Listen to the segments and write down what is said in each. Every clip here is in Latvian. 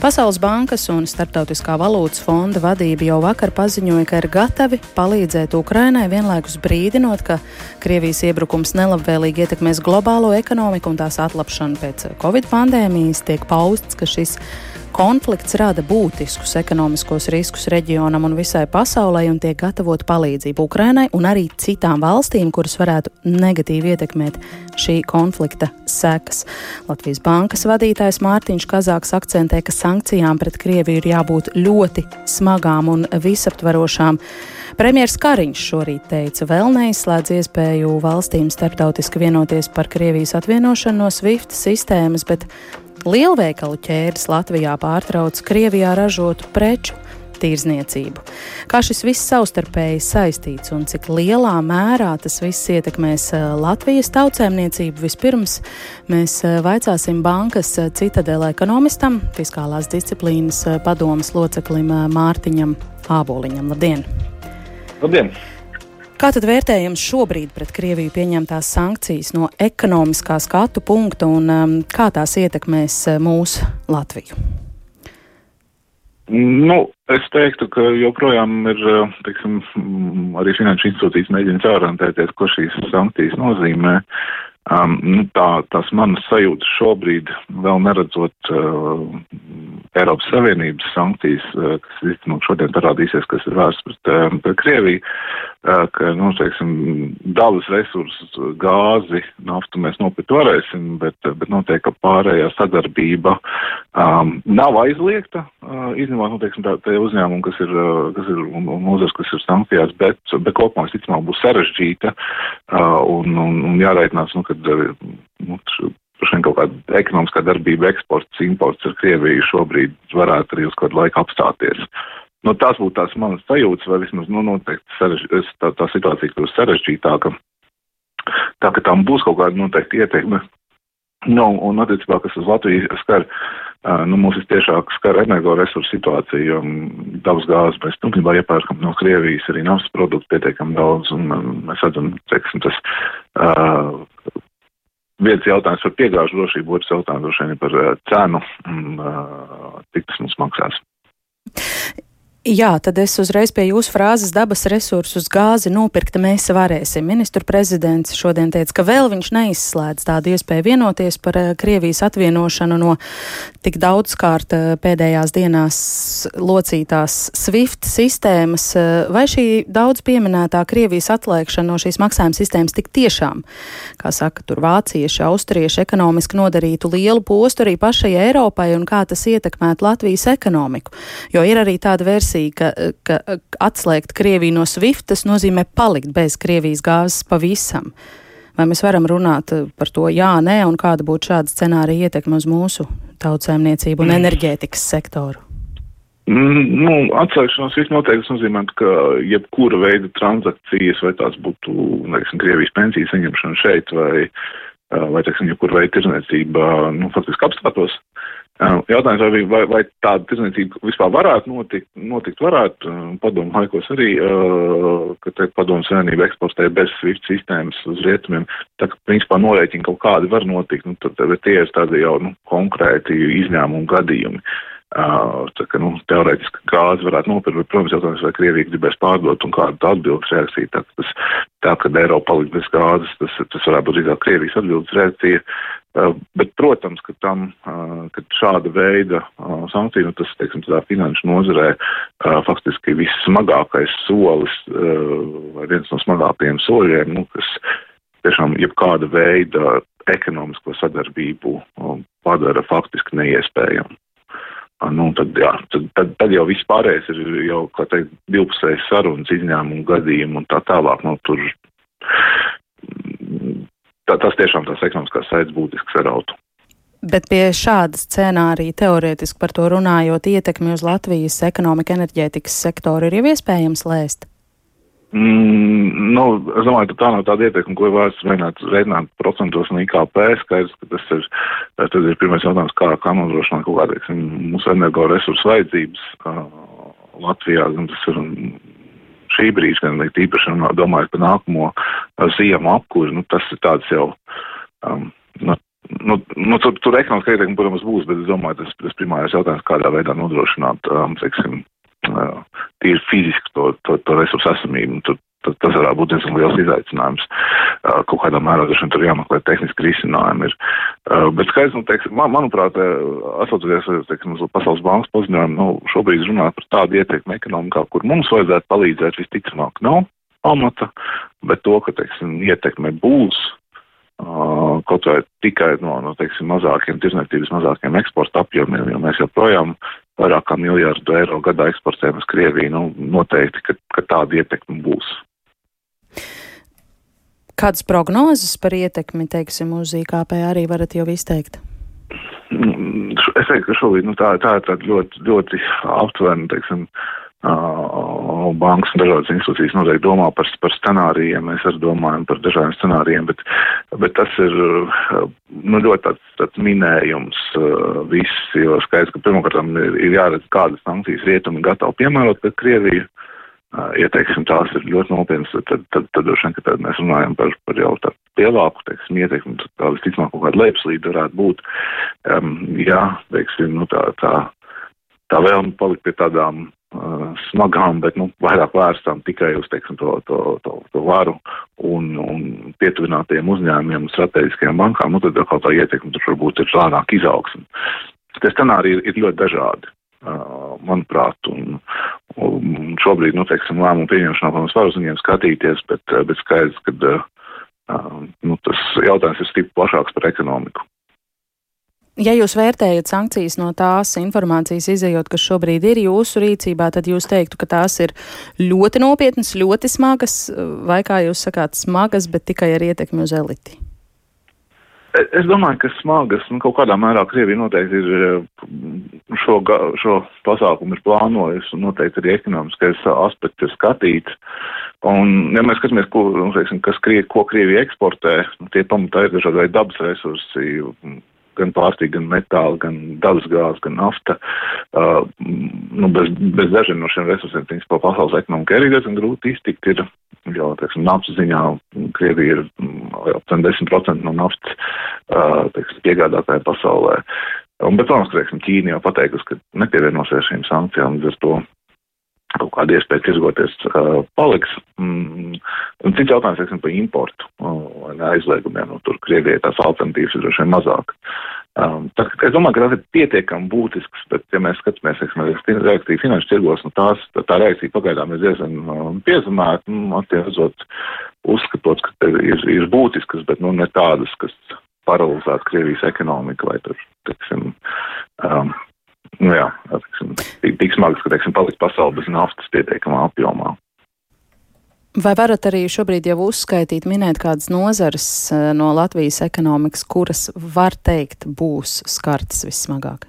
Pasaules bankas un Startautiskā valūtas fonda vadība jau vakar paziņoja, ka ir gatavi palīdzēt Ukrainai, vienlaikus brīdinot, ka Krievijas iebrukums nelabvēlīgi ietekmēs globālo ekonomiku un tās atlapšanu pēc Covid pandēmijas. Tiek pausts, ka šis Konflikts rada būtiskus ekonomiskos riskus reģionam un visai pasaulē un tiek gatavot palīdzību Ukrainai un arī citām valstīm, kuras varētu negatīvi ietekmēt šī konflikta sekas. Latvijas bankas vadītājs Mārtiņš Kazāks akcentē, ka sankcijām pret Krieviju ir jābūt ļoti smagām un visaptvarošām. Premjeras Kariņš šorīt teica, vēl neizslēdz iespēju valstīm starptautiski vienoties par Krievijas atvienošanu no SWIFT sistēmas, bet Lielveikalu ķēdes Latvijā pārtrauc Krievijā ražotu preču tirzniecību. Kā šis viss savstarpēji saistīts un cik lielā mērā tas viss ietekmēs eh, Latvijas tautsēmniecību, vispirms mēs eh, vaicāsim bankas eh, citadēlē ekonomistam, fiskālās disciplīnas padomas loceklim Mārtiņam Āboliņam. Labdien! Labdien! Kā tad vērtējams šobrīd pret Krieviju pieņemtās sankcijas no ekonomiskā skatu punkta un um, kā tās ietekmēs uh, mūsu Latviju? Nu, es teiktu, ka joprojām ir, uh, teiksim, arī finanšu institūcijas mēģina cārantēties, ko šīs sankcijas nozīmē. Um, nu, tā, tās manas sajūtas šobrīd, vēl neredzot uh, Eiropas Savienības sankcijas, uh, kas visticamāk šodien parādīsies, kas ir vērsts pret, uh, pret Krieviju, uh, ka, nu, teiksim, dabas resursus, gāzi, naftu mēs nopirkt varēsim, bet, bet notiek, ka pārējā sadarbība um, nav aizliegta, uh, izņemot, nu, teiksim, tā, tie uzņēmumi, kas ir, uh, kas ir un, un nozars, kas ir sankcijās, bet, bet kopumā, visticamāk, būs sarežģīta uh, un, un, un jāreikinās, nu, kad nu, vien kaut kāda ekonomiskā darbība, eksports, imports ar Krieviju šobrīd varētu arī uz kādu laiku apstāties. Nu, tās būtu tās manas sajūtas, vai vismaz nu, noteikti sarež, tā, tā situācija kļūst sarežģītāka. Tā ka tam būs kaut kāda noteikta ietekme. Nu, un attiecībā, kas uz Latviju skar, nu, mums vistiešāk skar energoresursu situāciju, jo dabas gāzes mēs, nu, gribā iepērkam no Krievijas arī naftas produktu pietiekam daudz, un mēs redzam, teiksim, tas uh, viens jautājums par piegāžu drošību, otrs jautājums droši vien par cenu, un, uh, cik tas mums maksās. Jā, tad es uzreiz pie jūsu frāzes dabas resursus gāzi nopirkt mēs varēsim. Ministru prezidents šodien teica, ka vēl viņš neizslēdz tādu iespēju vienoties par uh, Krievijas atvienošanu no tik daudzkārt uh, pēdējās dienās locītās SWIFT sistēmas. Uh, vai šī daudz pieminētā Krievijas atliekšana no šīs maksājuma sistēmas tik tiešām, kā saka tur vācieši, austrieši, ekonomiski nodarītu lielu postu arī pašai Eiropai un kā tas ietekmētu Latvijas ekonomiku? Jo ir arī tāda versija versija, ka, ka atslēgt Krieviju no SWIFT, tas nozīmē palikt bez Krievijas gāzes pavisam. Vai mēs varam runāt par to, jā, nē, un kāda būtu šāda scenārija ietekme uz mūsu tautsēmniecību un mm. enerģētikas sektoru? Mm, nu, atslēgšanās viss noteikti nozīmē, ka jebkura veida transakcijas, vai tās būtu, neksim, Krievijas pensijas saņemšana šeit, vai, vai, teiksim, jebkura veida tirzniecība, nu, faktiski apstātos. Jautājums, vai, vai, vai tāda tirdzniecība vispār varētu notikt, notikt varētu, padomu laikos arī, ka te padomu savienība eksportē bez SWIFT sistēmas uz rietumiem, tā ka, principā, norēķini kaut kādi var notikt, nu, tad, tie ir tādi jau, nu, konkrēti izņēmumu gadījumi. Tā kā, nu, teorētiski gāzi varētu nopirkt, bet, protams, jautājums, vai Krievija gribēs pārdot un kāda atbildes reakcija. Tā, tas, tā kad Eiropa paliks bez gāzes, tas, tas varētu būt drīzāk Krievijas atbildes reakcija. Protams, ka tam, ka šāda veida sankcija, nu, tas, teiksim, tādā finanšu nozarē faktiski vissmagākais solis vai viens no smagākajiem soļiem, nu, kas tiešām jebkāda veida ekonomisko sadarbību padara faktiski neiespējamu. Nu, tad, jā, tad, tad, tad jau viss pārējais ir jau, kā teikt, divpusējas sarunas, izņēmumu gadījumu un tā tālāk. Nu, tur tā, tas tiešām tās ekonomiskās saites būtiski sarautu. Bet pie šāda scenārija teorētiski par to runājot, ietekmi uz Latvijas ekonomiku enerģētikas sektoru ir jau iespējams lēst? Mm, nu, es domāju, ka tā nav tāda ieteikuma, ko vērts mēģināt reiķināt procentos no IKP. Skaidrs, ka tas ir, tad ir pirmais jautājums, kā, kā nodrošināt kaut kādā, teiksim, mūsu energoresursu vajadzības uh, Latvijā, tas ir šī brīža, gan arī tīpaši domājot par nākamo ziemu apkuri, nu, tas ir tāds jau, um, nu, nu, nu, tur, tur ekonomiskā ietekme, protams, būs, bet es domāju, tas, tas primārais jautājums, kādā veidā nodrošināt, um, teiksim, uh, tīri fiziski to, to, to resursu esamību. Tur, tas, tas varētu būt diezgan liels izaicinājums. Uh, kaut kādā mērā droši tur jāmeklē tehniski risinājumi. Ir. Uh, bet skaidrs, nu, teiksim, man, manuprāt, atsaucoties teiksim, uz Pasaules bankas paziņojumu, nu, šobrīd runāt par tādu ietekmi ekonomikā, kur mums vajadzētu palīdzēt, visticamāk nav pamata, bet to, ka, teiksim, ietekme būs, kaut vai tikai no, no teiksim, mazākiem tirzniecības, mazākiem eksporta apjomiem, jo mēs joprojām vairāk kā miljārdu eiro gadā eksportējam uz Krieviju, nu, noteikti, ka, ka tāda ietekme būs. Kādas prognozes par ietekmi, teiksim, uz IKP arī varat jau izteikt? Mm, es teiktu, ka šobrīd nu, tā, tā ir tāda ļoti, ļoti aptuvena, teiksim, uh, bankas un dažādas institūcijas noteikti domā par, par scenārijiem, mēs arī domājam par dažādiem scenārijiem, bet, bet tas ir nu, ļoti tāds, tāds minējums viss, jo skaidrs, ka pirmkārt ir, ir jāredz, kādas sankcijas rietumi gatavi piemērot pret Krieviju. Ja, teiksim, tās ir ļoti nopietnas, tad, tad, tad droši vien, ka tad mēs runājam par, par jau tādu lielāku, teiksim, ietekmi, tad tā visticamāk kaut kāda lejupslīde varētu būt. Um, jā, teiksim, nu tā, tā, tā vēlme palikt pie tādām smagām, bet nu, vairāk vērstām tikai uz teiksim, to, to, to, to varu un, un pietuvinātiem uzņēmumiem un strateģiskajām bankām, nu, tad kaut tā ietekme tur varbūt ir lēnāk izaugsme. Tie scenāriji ir, ir ļoti dažādi. Uh, manuprāt, un, un šobrīd, nu, teiksim, lēmumu pieņemšanā, protams, var uz viņiem skatīties, bet, bet skaidrs, ka uh, nu, tas jautājums ir stipri plašāks par ekonomiku. Ja jūs vērtējat sankcijas no tās informācijas izējot, kas šobrīd ir jūsu rīcībā, tad jūs teiktu, ka tās ir ļoti nopietnas, ļoti smagas, vai kā jūs sakāt, smagas, bet tikai ar ietekmi uz eliti? Es domāju, ka smagas, nu, kaut kādā mērā Krievija noteikti ir eh, šo, šo pasākumu ir plānojusi un noteikti arī ekonomiskais aspekts ir skatīts. Un, ja mēs skatāmies, ko, nu, teiksim, kas, ko Krievija eksportē, nu, tie pamatā ir dažādi dabas resursi, gan pārtika, gan metāli, gan dabasgāzes, gan nafta. Uh, nu, bez, bez dažiem no šiem resursiem, principā, pasaules ekonomika arī diezgan grūti iztikt. Ir, jo, teiksim, naftas ziņā Krievija ir aptuveni 10% no naftas uh, teiksim, piegādātāja pasaulē. Un, bet, protams, ka teiksim, Ķīna jau pateikusi, ka nepievienosies šīm sankcijām, līdz ar to kaut kāda iespēja tirgoties uh, paliks. Mm, cits jautājums, teiksim, par importu uh, aizliegumiem. Nu, tur Krievijai tās alternatīvas ir droši vien mazāk. Um, tā, es domāju, ka tas ir pietiekami būtisks, bet, ja mēs skatāmies, teiksim, reakciju finanšu tirgos, nu tās, tā, tā reakcija pagaidām ir diezgan um, piezemēta, nu, attiecot, uzskatot, ka ir, ir būtiskas, bet, nu, ne tādas, kas paralizētu Krievijas ekonomiku vai tur, teiksim, um, nu jā, teiksim, tik, tik smags, ka, teiksim, paliks pasauli bez naftas pietiekamā apjomā. Vai varat arī šobrīd jau uzskaitīt, minēt kādas nozares eh, no Latvijas ekonomikas, kuras var teikt būs skartas vissmagāk?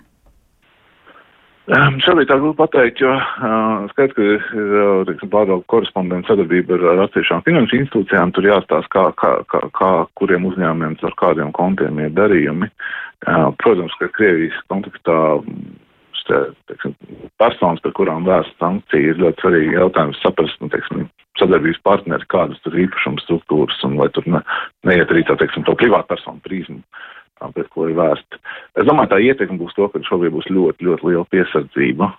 Um, šobrīd tā grūti pateikt, jo uh, skaidrs, ka ir uh, pārāk korespondenta sadarbība ar, ar atsevišķām finanšu institūcijām. Tur jāstāsta, kā, kā, kā, kā kuriem uzņēmumiem ar kādiem kontiem ir darījumi. Uh, protams, ka Krievijas kontekstā teiksim, personas, par kurām vērsta sankcija, ir ļoti svarīgi jautājums saprast, nu, teiksim, sadarbības partneri, kādas tur īpašuma struktūras un vai tur ne, neiet arī tā, teiksim, to privātu personu prizmu, pret ko ir vērsta. Es domāju, tā ietekme būs to, ka šobrīd būs ļoti, ļoti liela piesardzība,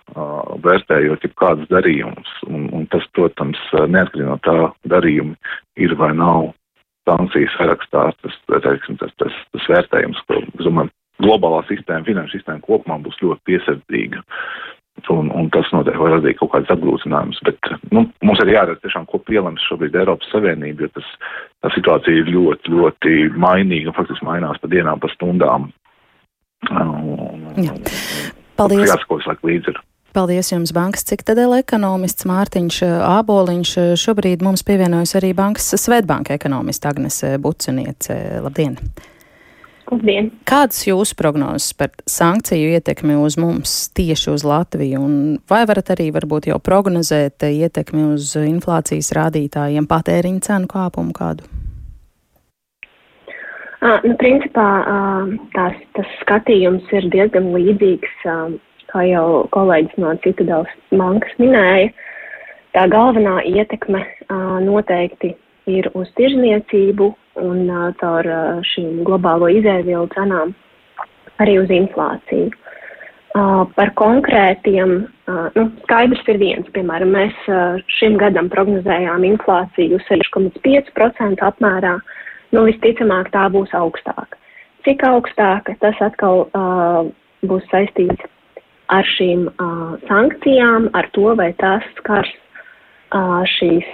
vērtējot jau kādas darījumus, un, un tas, protams, neatkarīgi no tā darījuma ir vai nav sankcijas sarakstā, tas, teiksim, tas, tas, tas vērtējums, ko, es domāju, globālā sistēma, finanšu sistēma kopumā būs ļoti piesardzīga. Un, un tas noteikti var radīt kaut kādas apgrūtinājumus, bet nu, mums ir jāredz tiešām, ko pielems šobrīd Eiropas Savienība, jo tas, tā situācija ir ļoti, ļoti mainīga un faktiski mainās pa dienām, pa stundām. Jā. Paldies. Laik līdzi. Ir. Paldies jums, bankas citadela ekonomists Mārtiņš Āboliņš. Šobrīd mums pievienojas arī bankas Svetbanka ekonomista Agnese Buciniece. Labdien! Labdien! Kādas jūsu prognozes par sankciju ietekmi uz mums tieši uz Latviju? Un vai varat arī varbūt jau prognozēt ietekmi uz inflācijas rādītājiem, patēriņu cenu kāpumu kādu? Uh, nu, principā tās, tas skatījums ir diezgan līdzīgs, kā jau kolēģis no Citadelas bankas minēja. Tā galvenā ietekme noteikti ir uz tirzniecību un caur šīm globālo izēvielu cenām arī uz inflāciju. Par konkrētiem, nu, skaidrs ir viens, piemēram, mēs šim gadam prognozējām inflāciju 6,5% apmērā, nu, visticamāk tā būs augstāka. Cik augstāka, tas atkal būs saistīts ar šīm sankcijām, ar to, vai tās skars šīs,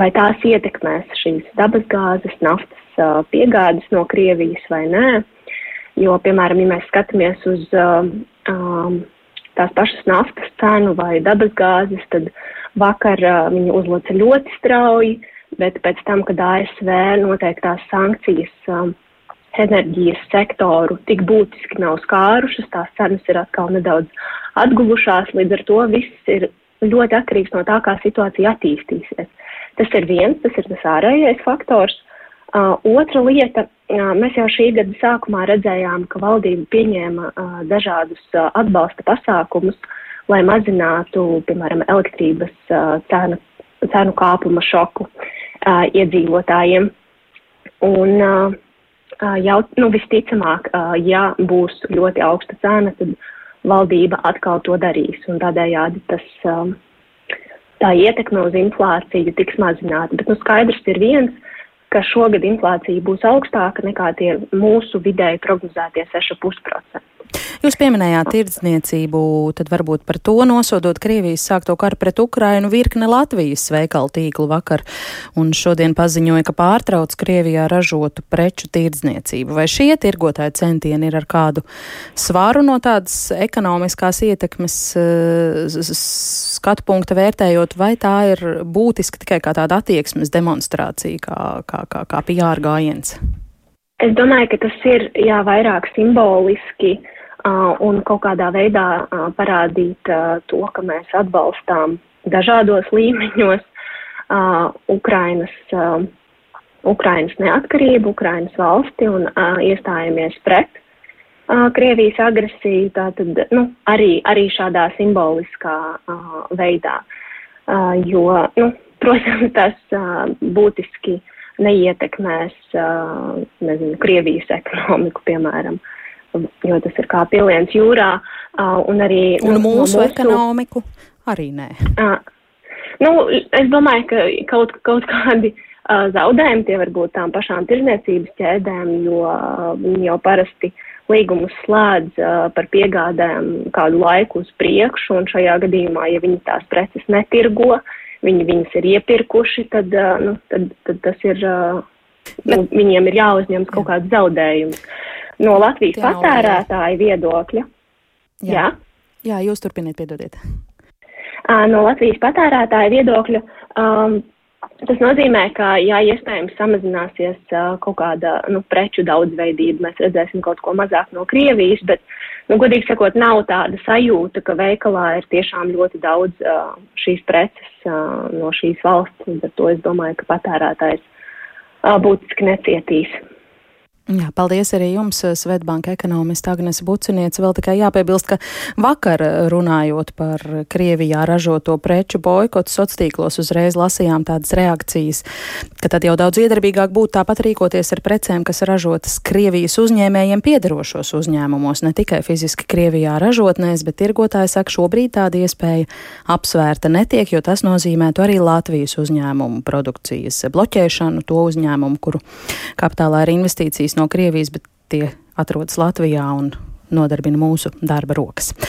vai tās ietekmēs šīs dabasgāzes, naftas uh, piegādes no Krievijas vai nē. Jo, piemēram, ja mēs skatāmies uz um, um, tās pašas naftas cenu vai dabasgāzes, tad vakar uh, viņi uzlūca ļoti strauji, bet pēc tam, kad ASV noteiktās sankcijas um, enerģijas sektoru tik būtiski nav skārušas, tās cenas ir atkal nedaudz atguvušās, līdz ar to viss ir ļoti atkarīgs no tā, kā situācija attīstīsies. Tas ir viens, tas ir tas ārējais faktors. Uh, otra lieta, uh, mēs jau šī gada sākumā redzējām, ka valdība pieņēma uh, dažādus uh, atbalsta pasākumus, lai mazinātu, piemēram, elektrības uh, cenu, cenu kāpuma šoku uh, iedzīvotājiem. Un, uh, jau, nu, visticamāk, uh, ja būs ļoti augsta cena, tad valdība atkal to darīs, un tādējādi tas, um, tā ietekme uz inflāciju tiks mazināta. Bet, nu, skaidrs ir viens, ka šogad inflācija būs augstāka nekā tie mūsu vidēji prognozētie 6,5%. Jūs pieminējāt tirdzniecību, tad varbūt par to nosodot Krievijas sākto karu pret Ukrainu virkne Latvijas veikalu tīklu vakar un šodien paziņoja, ka pārtrauc Krievijā ražotu preču tirdzniecību. Vai šie tirgotāji centieni ir ar kādu svāru no tādas ekonomiskās ietekmes uh, skatu punkta vērtējot, vai tā ir būtiski tikai kā tāda attieksmes demonstrācija, kā, kā, kā, kā PR gājiens? Es domāju, ka tas ir jā, vairāk simboliski uh, un kaut kādā veidā uh, parādīt uh, to, ka mēs atbalstām dažādos līmeņos uh, Ukrainas, uh, Ukrainas neatkarību, Ukrainas valsti un uh, iestājamies pret uh, Krievijas agresiju, tātad nu, arī, arī šādā simboliskā uh, veidā, uh, jo, nu, protams, tas uh, būtiski uh, neietekmēs, nezinu, Krievijas ekonomiku, piemēram, jo tas ir kā piliens jūrā, un arī. Un mūsu, mūsu ekonomiku arī nē. Nu, es domāju, ka kaut, kaut kādi zaudējumi tie var būt tām pašām tirzniecības ķēdēm, jo viņi jau parasti līgumus slēdz par piegādēm kādu laiku uz priekšu, un šajā gadījumā, ja viņi tās preces netirgo, viņi viņas ir iepirkuši, tad, nu, tad, tad tas ir, nu, viņiem ir jāuzņems kaut kāds zaudējums. No Latvijas Jā, patērētāja viedokļa. Jā. Jā. Jā, jūs turpiniet, piedodiet. No Latvijas patērētāja viedokļa um, Tas nozīmē, ka, ja iespējams samazināsies uh, kaut kāda nu, preču daudzveidība, mēs redzēsim kaut ko mazāk no Krievijas, bet, nu, godīgi sakot, nav tāda sajūta, ka veikalā ir tiešām ļoti daudz uh, šīs preces uh, no šīs valsts, un ar to es domāju, ka patērētājs būtiski necietīs. Jā, paldies arī jums, Svetbanka ekonomista Agnes Buciniece. Vēl tikai jāpiebilst, ka vakar runājot par Krievijā ražoto preču boikotu sociālos uzreiz lasījām tādas reakcijas, ka tad jau daudz iedarbīgāk būtu tāpat rīkoties ar precēm, kas ražotas Krievijas uzņēmējiem piedarošos uzņēmumos, ne tikai fiziski Krievijā ražotnēs, bet tirgotāji saka, šobrīd tāda iespēja apsvērta netiek, jo tas nozīmētu arī Latvijas uzņēmumu produkcijas bloķēšanu, to uzņēmumu, kuru kapitālā ir investīcijas no Krievijas, bet tie atrodas Latvijā un nodarbina mūsu darba rokas.